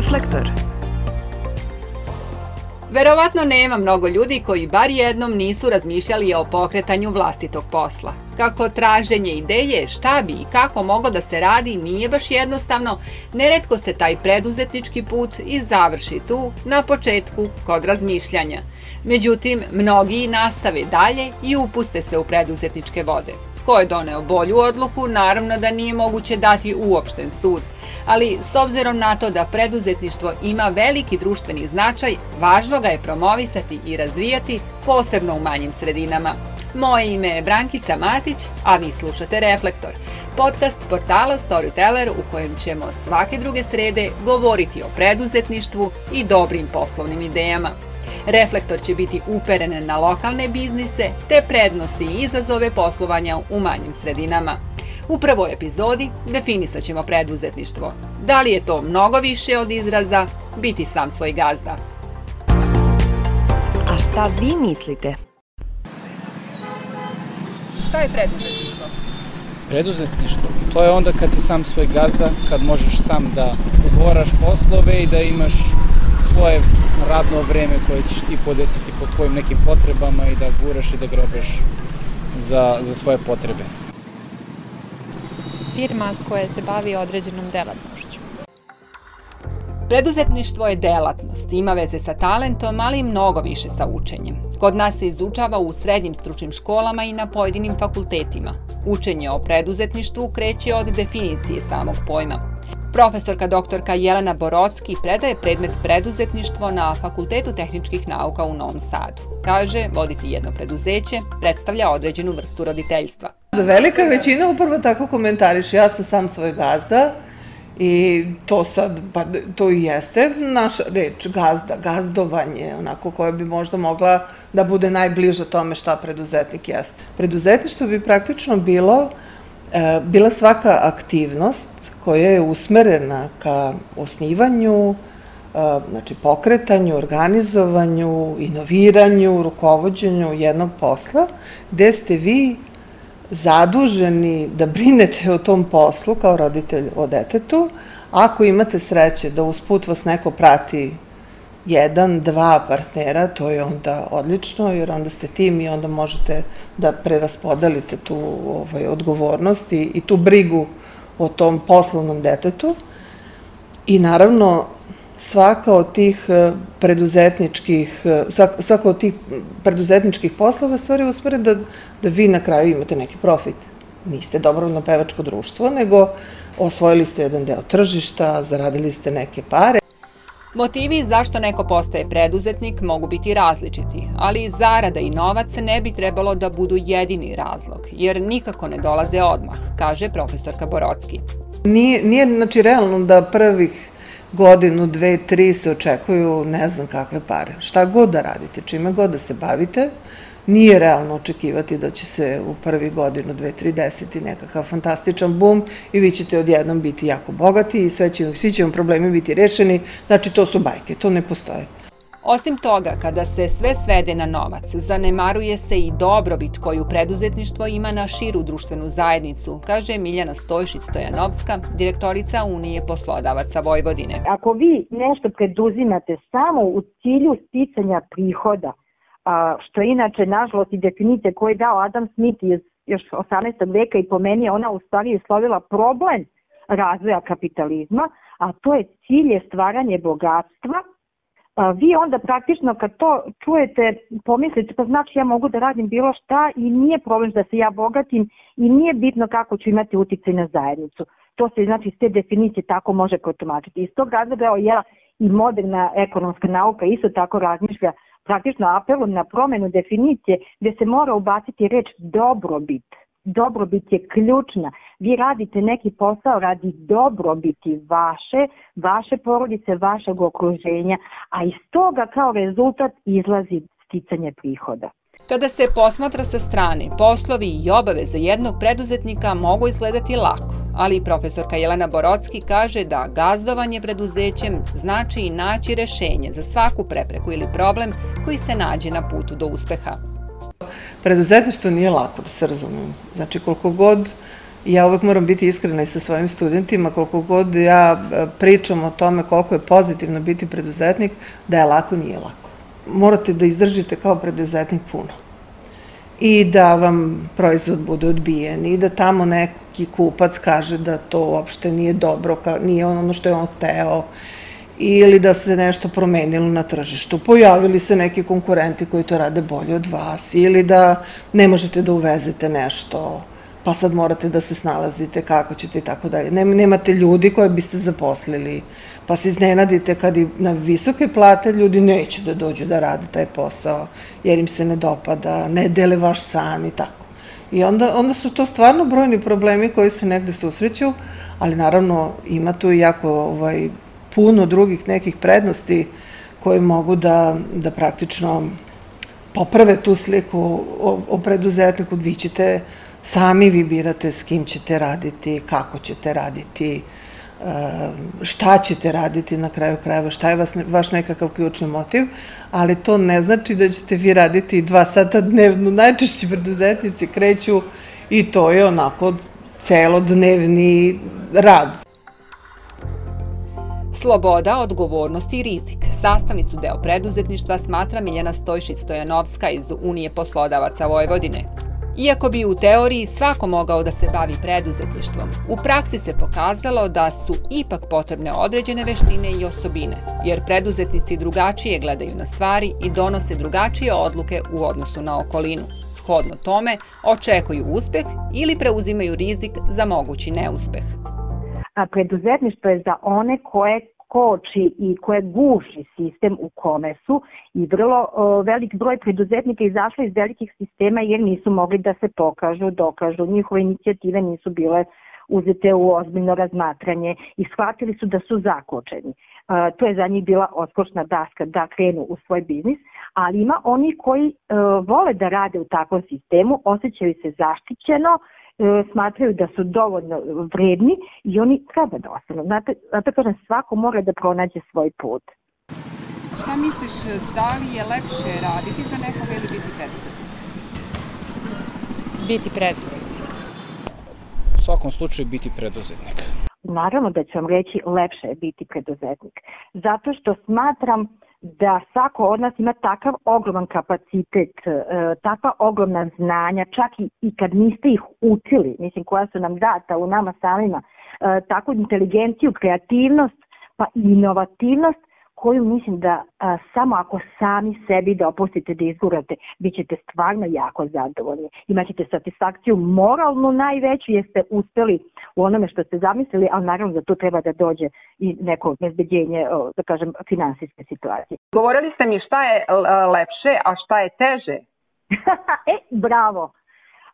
Reflektor. Verovatno nema mnogo ljudi koji bar jednom nisu razmišljali o pokretanju vlastitog posla. Kako traženje ideje šta bi i kako moglo da se radi nije baš jednostavno, neretko se taj preduzetnički put i završi tu, na početku, kod razmišljanja. Međutim, mnogi nastave dalje i upuste se u preduzetničke vode. Ko je doneo bolju odluku, naravno da nije moguće dati uopšten sud – ali s obzirom na to da preduzetništvo ima veliki društveni značaj, važno ga je promovisati i razvijati, posebno u manjim sredinama. Moje ime je Brankica Matić, a vi slušate Reflektor, podcast portala Storyteller u kojem ćemo svake druge srede govoriti o preduzetništvu i dobrim poslovnim idejama. Reflektor će biti uperen na lokalne biznise te prednosti i izazove poslovanja u manjim sredinama. U prvoj epizodi definisat ćemo preduzetništvo. Da li je to mnogo više od izraza biti sam svoj gazda? A šta vi mislite? Šta je preduzetništvo? Preduzetništvo, to je onda kad si sam svoj gazda, kad možeš sam da ugovoraš poslove i da imaš svoje radno vreme koje ćeš ti podesiti po tvojim nekim potrebama i da guraš i da grobeš za, za svoje potrebe firma koja se bavi određenom delatnošću. Preduzetništvo je delatnost, ima veze sa talentom, ali i mnogo više sa učenjem. Kod nas se izučava u srednjim stručnim školama i na pojedinim fakultetima. Učenje o preduzetništvu kreće od definicije samog pojma. Profesorka doktorka Jelena Borocki predaje predmet preduzetništvo na Fakultetu tehničkih nauka u Novom Sadu. Kaže, voditi jedno preduzeće predstavlja određenu vrstu roditeljstva. Velika većina upravo tako komentariš. Ja sam sam svoj gazda i to sad, pa to i jeste naša reč, gazda, gazdovanje, onako koja bi možda mogla da bude najbliža tome šta preduzetnik jeste. Preduzetništvo bi praktično bilo, e, bila svaka aktivnost koja je usmerena ka osnivanju, znači pokretanju, organizovanju, inoviranju, rukovodđenju jednog posla, gde ste vi zaduženi da brinete o tom poslu kao roditelj o detetu, ako imate sreće da usput vas neko prati jedan, dva partnera, to je onda odlično, jer onda ste tim i onda možete da preraspodelite tu ovaj, odgovornost i, i tu brigu o tom poslovnom detetu. I naravno, svaka od tih e, preduzetničkih, e, svaka od tih preduzetničkih poslova stvari usmere da, da vi na kraju imate neki profit. Niste dobrovoljno pevačko društvo, nego osvojili ste jedan deo tržišta, zaradili ste neke pare. Motivi zašto neko postaje preduzetnik mogu biti različiti, ali zarada i novac ne bi trebalo da budu jedini razlog, jer nikako ne dolaze odmah, kaže profesorka Borocki. Nije, nije znači, realno da prvih godinu, dve, tri se očekuju ne znam kakve pare. Šta god da radite, čime god da se bavite, nije realno očekivati da će se u prvi godinu, dve, tri deseti nekakav fantastičan bum i vi ćete odjednom biti jako bogati i sve će, svi će vam problemi biti rešeni. Znači, to su bajke, to ne postoje. Osim toga, kada se sve svede na novac, zanemaruje se i dobrobit koju preduzetništvo ima na širu društvenu zajednicu, kaže Miljana Stojšić-Stojanovska, direktorica Unije poslodavaca Vojvodine. Ako vi nešto preduzimate samo u cilju sticanja prihoda, a, što je inače, nažalost, i definicija koju je dao Adam Smith iz još 18. veka i po meni je ona u stvari uslovila problem razvoja kapitalizma, a to je cilj je stvaranje bogatstva, a, vi onda praktično kad to čujete pomislite pa znači ja mogu da radim bilo šta i nije problem da se ja bogatim i nije bitno kako ću imati uticaj na zajednicu. To se znači s te definicije tako može protumačiti. Iz tog razloga evo ja i moderna ekonomska nauka isto tako razmišlja praktično apelu na promenu definicije gde se mora ubaciti reč dobrobit. Dobrobit je ključna. Vi radite neki posao radi dobrobiti vaše, vaše porodice, vašeg okruženja, a iz toga kao rezultat izlazi sticanje prihoda. Kada se posmatra sa strane, poslovi i obaveze jednog preduzetnika mogu izgledati lako, ali profesorka Jelena Borocki kaže da gazdovanje preduzećem znači i naći rešenje za svaku prepreku ili problem koji se nađe na putu do uspeha. Preduzetništvo nije lako, da se razumemo. Znači, koliko god ja uvek moram biti iskrena i sa svojim studentima, koliko god ja e, pričam o tome koliko je pozitivno biti preduzetnik, da je lako, nije lako. Morate da izdržite kao preduzetnik puno. I da vam proizvod bude odbijen i da tamo neki kupac kaže da to uopšte nije dobro, nije ono što je on hteo ili da se nešto promenilo na tržištu. Pojavili se neki konkurenti koji to rade bolje od vas ili da ne možete da uvezete nešto pa sad morate da se snalazite kako ćete i tako dalje. Nemate ljudi koje biste zaposlili, pa se iznenadite kad i na visoke plate ljudi neće da dođu da rade taj posao, jer im se ne dopada, ne dele vaš san i tako. I onda, onda su to stvarno brojni problemi koji se negde susreću, ali naravno ima tu jako ovaj, puno drugih nekih prednosti koji mogu da, da praktično poprave tu sliku o, o preduzetniku. Vi ćete sami vi birate s kim ćete raditi, kako ćete raditi, eh, šta ćete raditi na kraju krajeva, šta je vas, vaš nekakav ključni motiv, ali to ne znači da ćete vi raditi dva sata dnevno. Najčešći preduzetnici kreću i to je onako celodnevni rad. Sloboda, odgovornost i rizik. Sastavni su deo preduzetništva, smatra Miljana Stojšić-Stojanovska iz Unije poslodavaca Vojvodine. Iako bi u teoriji svako mogao da se bavi preduzetništvom, u praksi se pokazalo da su ipak potrebne određene veštine i osobine, jer preduzetnici drugačije gledaju na stvari i donose drugačije odluke u odnosu na okolinu. Shodno tome, očekuju uspeh ili preuzimaju rizik za mogući neuspeh. A preduzetništvo je za one koje koči i koje guši sistem u kome su i vrlo velik broj preduzetnika izašlo iz velikih sistema jer nisu mogli da se pokažu, dokažu, njihove inicijative nisu bile uzete u ozbiljno razmatranje i shvatili su da su zakočeni. To je za njih bila oskočna daska da krenu u svoj biznis, ali ima oni koji vole da rade u takvom sistemu, osjećaju se zaštićeno, smatraju da su dovoljno vredni i oni treba da ostanu. Znate, zato kažem, svako mora da pronađe svoj put. Šta misliš, da li je lepše raditi za nekoga ili biti preduzetnik? Biti preduzetnik. U svakom slučaju biti preduzetnik. Naravno da ću vam reći lepše je biti preduzetnik. Zato što smatram da svako od nas ima takav ogroman kapacitet, e, takva ogromna znanja, čak i, i kad niste ih učili, mislim koja su nam data u nama samima, e, takvu inteligenciju, kreativnost, pa inovativnost koju mislim da a, samo ako sami sebi dopustite da izgurate, bit ćete stvarno jako zadovoljni. Imaćete satisfakciju moralnu najveću jer ste uspeli u onome što ste zamislili, ali naravno da to treba da dođe i neko bezbeđenje, da kažem, finansijske situacije. Govorili ste mi šta je lepše, a šta je teže? e, bravo!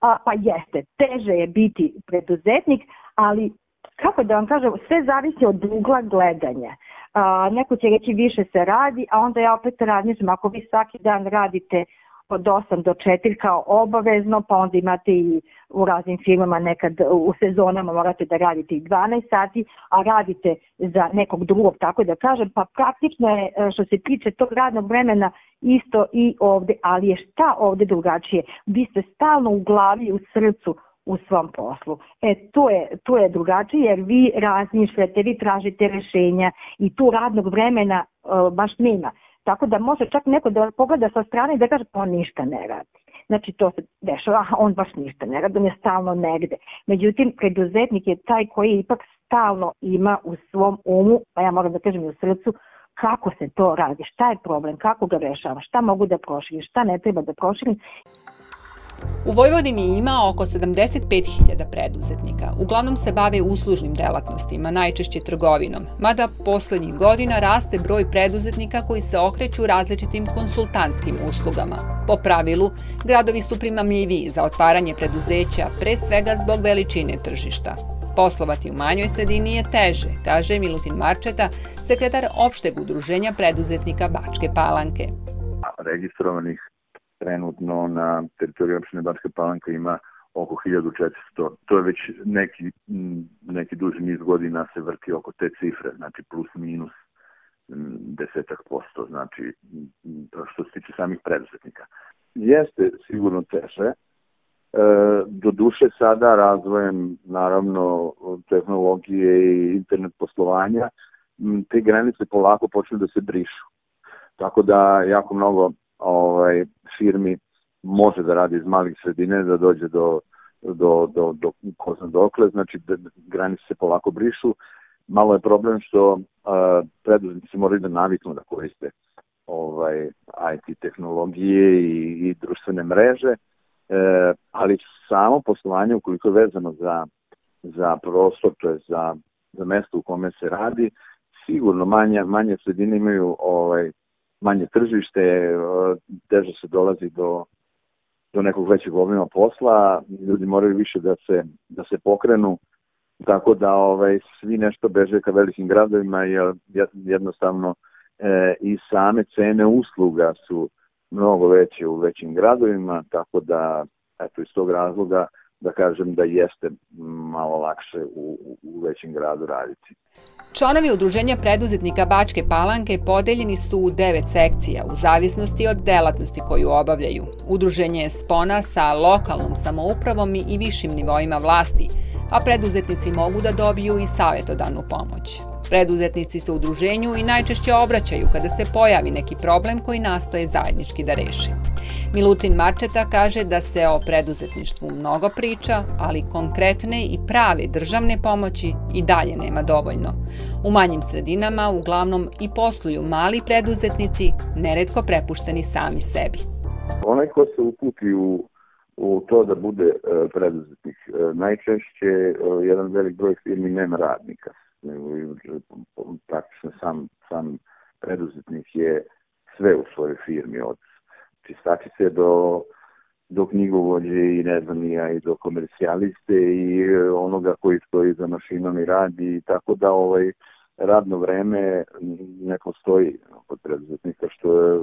A, pa jeste, teže je biti preduzetnik, ali kako da vam kažem, sve zavisi od ugla gledanja a, neko će reći više se radi, a onda ja opet razmišljam, ako vi svaki dan radite od 8 do 4 kao obavezno, pa onda imate i u raznim firmama nekad u sezonama morate da radite i 12 sati, a radite za nekog drugog, tako da kažem, pa praktično je e, što se tiče tog radnog vremena isto i ovde, ali je šta ovde drugačije? Vi ste stalno u glavi, u srcu, u svom poslu. E, to je, to je drugačije jer vi razmišljate, vi tražite rešenja i tu radnog vremena uh, baš nema. Tako da može čak neko da pogleda sa strane i da kaže pa on ništa ne radi. Znači to se dešava, a on baš ništa ne radi, on je stalno negde. Međutim, preduzetnik je taj koji ipak stalno ima u svom umu, pa ja moram da kažem i u srcu, kako se to radi, šta je problem, kako ga rešava, šta mogu da proširim, šta ne treba da proširim. U Vojvodini ima oko 75.000 preduzetnika. Uglavnom se bave uslužnim delatnostima, najčešće trgovinom, mada poslednjih godina raste broj preduzetnika koji se okreću različitim konsultantskim uslugama. Po pravilu, gradovi su primamljiviji za otvaranje preduzeća, pre svega zbog veličine tržišta. Poslovati u manjoj sredini je teže, kaže Milutin Marčeta, sekretar opšteg udruženja preduzetnika Bačke Palanke. Registrovanih trenutno na teritoriji opštine Bačka Palanka ima oko 1400. To je već neki, neki duži niz godina se vrti oko te cifre, znači plus minus desetak posto, znači što se tiče samih preduzetnika. Jeste sigurno teže, do duše sada razvojem naravno tehnologije i internet poslovanja te granice polako počnu da se brišu. Tako da jako mnogo ovaj firmi može da radi iz malih sredine da dođe do do, do, do ko znam dokle, znači da granice se polako brišu. Malo je problem što uh, preduzetnici moraju da naviknu da koriste ovaj IT tehnologije i, i društvene mreže, e, ali samo poslovanje ukoliko je vezano za, za prostor, to je za, za mesto u kome se radi, sigurno manje, manje sredine imaju ovaj, manje tržište, teže se dolazi do, do nekog većeg obima posla, ljudi moraju više da se, da se pokrenu, tako da ovaj, svi nešto beže ka velikim gradovima, jer jednostavno e, i same cene usluga su mnogo veće u većim gradovima, tako da eto iz tog razloga da kažem da jeste malo lakše u, u većem gradu raditi. Članovi Udruženja preduzetnika Bačke Palanke podeljeni su u devet sekcija u zavisnosti od delatnosti koju obavljaju. Udruženje je spona sa lokalnom samoupravom i višim nivoima vlasti, a preduzetnici mogu da dobiju i savjetodanu pomoć. Preduzetnici se udruženju i najčešće obraćaju kada se pojavi neki problem koji nastoje zajednički da reši. Milutin Marčeta kaže da se o preduzetništvu mnogo priča, ali konkretne i prave državne pomoći i dalje nema dovoljno. U manjim sredinama uglavnom i posluju mali preduzetnici, neretko prepušteni sami sebi. Onaj ko se uputi u u to da bude e, preduzetnik. E, najčešće e, jedan velik broj firmi nema radnika praktično sam, sam preduzetnik je sve u svojoj firmi, od čistačice do, do knjigovođe i ne znam ja i do komercijaliste i onoga koji stoji za mašinom i radi, tako da ovaj radno vreme ne postoji kod preduzetnika, što je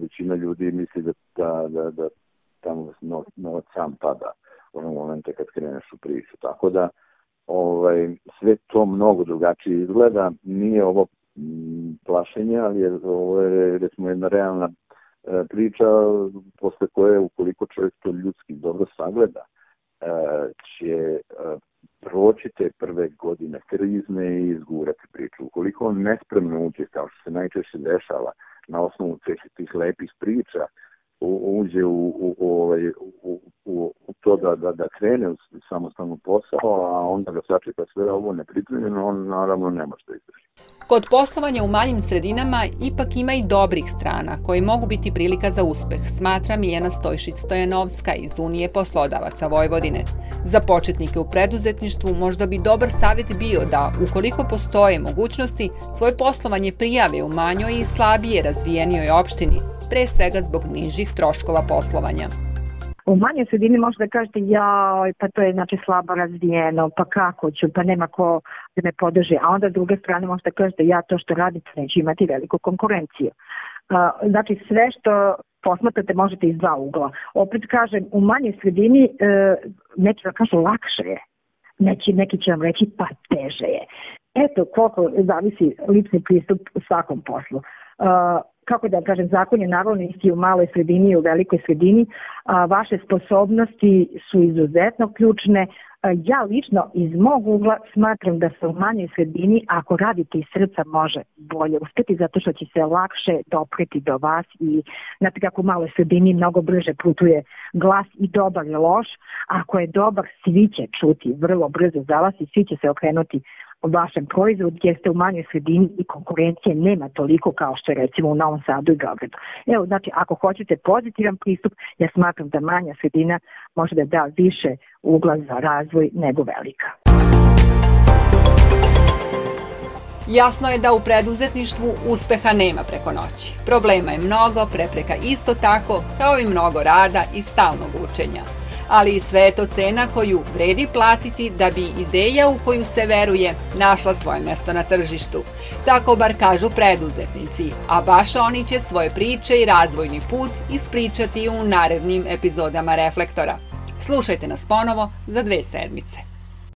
većina ljudi misli da, da, da, da tamo novac sam pada onog momenta kad kreneš u priču. Tako da ovaj, sve to mnogo drugačije izgleda. Nije ovo m, plašenje, ali je, ovo je recimo jedna realna e, priča posle koje ukoliko čovjek to ljudski dobro sagleda, e, će e, proći te prve godine krizne i izgurati priču. Ukoliko on nespremno uđe, kao što se najčešće dešava, na osnovu tih, tih lepih priča, uđe u, u, u, ovaj, u, u, u to da, da, da krene u samostalnu posao, a onda ga sačeka sve ovo nepripremljeno, on naravno ne može da izdrži. Kod poslovanja u manjim sredinama ipak ima i dobrih strana koji mogu biti prilika za uspeh, smatra Miljana Stojšić-Stojanovska iz Unije poslodavaca Vojvodine. Za početnike u preduzetništvu možda bi dobar savjet bio da, ukoliko postoje mogućnosti, svoje poslovanje prijave u manjoj i slabije razvijenijoj opštini, pre svega zbog nižih troškova poslovanja. U manjoj sredini možete da kažete ja, pa to je znači slabo razvijeno, pa kako ću, pa nema ko da me podrži, a onda s druge strane možete da kažete ja to što radite neću imati veliku konkurenciju. Znači sve što posmatrate možete iz dva ugla. Opet kažem, u manjoj sredini e, neki da kažu lakše je, neki, neki će vam reći pa teže je. Eto koliko zavisi lipni pristup u svakom poslu kako da kažem, zakon je naravno isti u maloj sredini i u velikoj sredini, a, vaše sposobnosti su izuzetno ključne. A, ja lično iz mog ugla smatram da se u manjoj sredini, ako radite iz srca, može bolje uspeti, zato što će se lakše dopreti do vas i znate kako u maloj sredini mnogo brže putuje glas i dobar je loš. Ako je dobar, svi će čuti vrlo brzo za vas i svi će se okrenuti vašem proizvodu gdje ste u manjoj sredini i konkurencije nema toliko kao što je recimo u Novom Sadu i Beogradu. Evo, znači, ako hoćete pozitivan pristup, ja smatram da manja sredina može da da više ugla za razvoj nego velika. Jasno je da u preduzetništvu uspeha nema preko noći. Problema je mnogo, prepreka isto tako, kao i mnogo rada i stalnog učenja ali i sve je to cena koju vredi platiti da bi ideja u koju se veruje našla svoje mesto na tržištu. Tako bar kažu preduzetnici, a baš oni će svoje priče i razvojni put ispričati u narednim epizodama Reflektora. Slušajte nas ponovo za dve sedmice.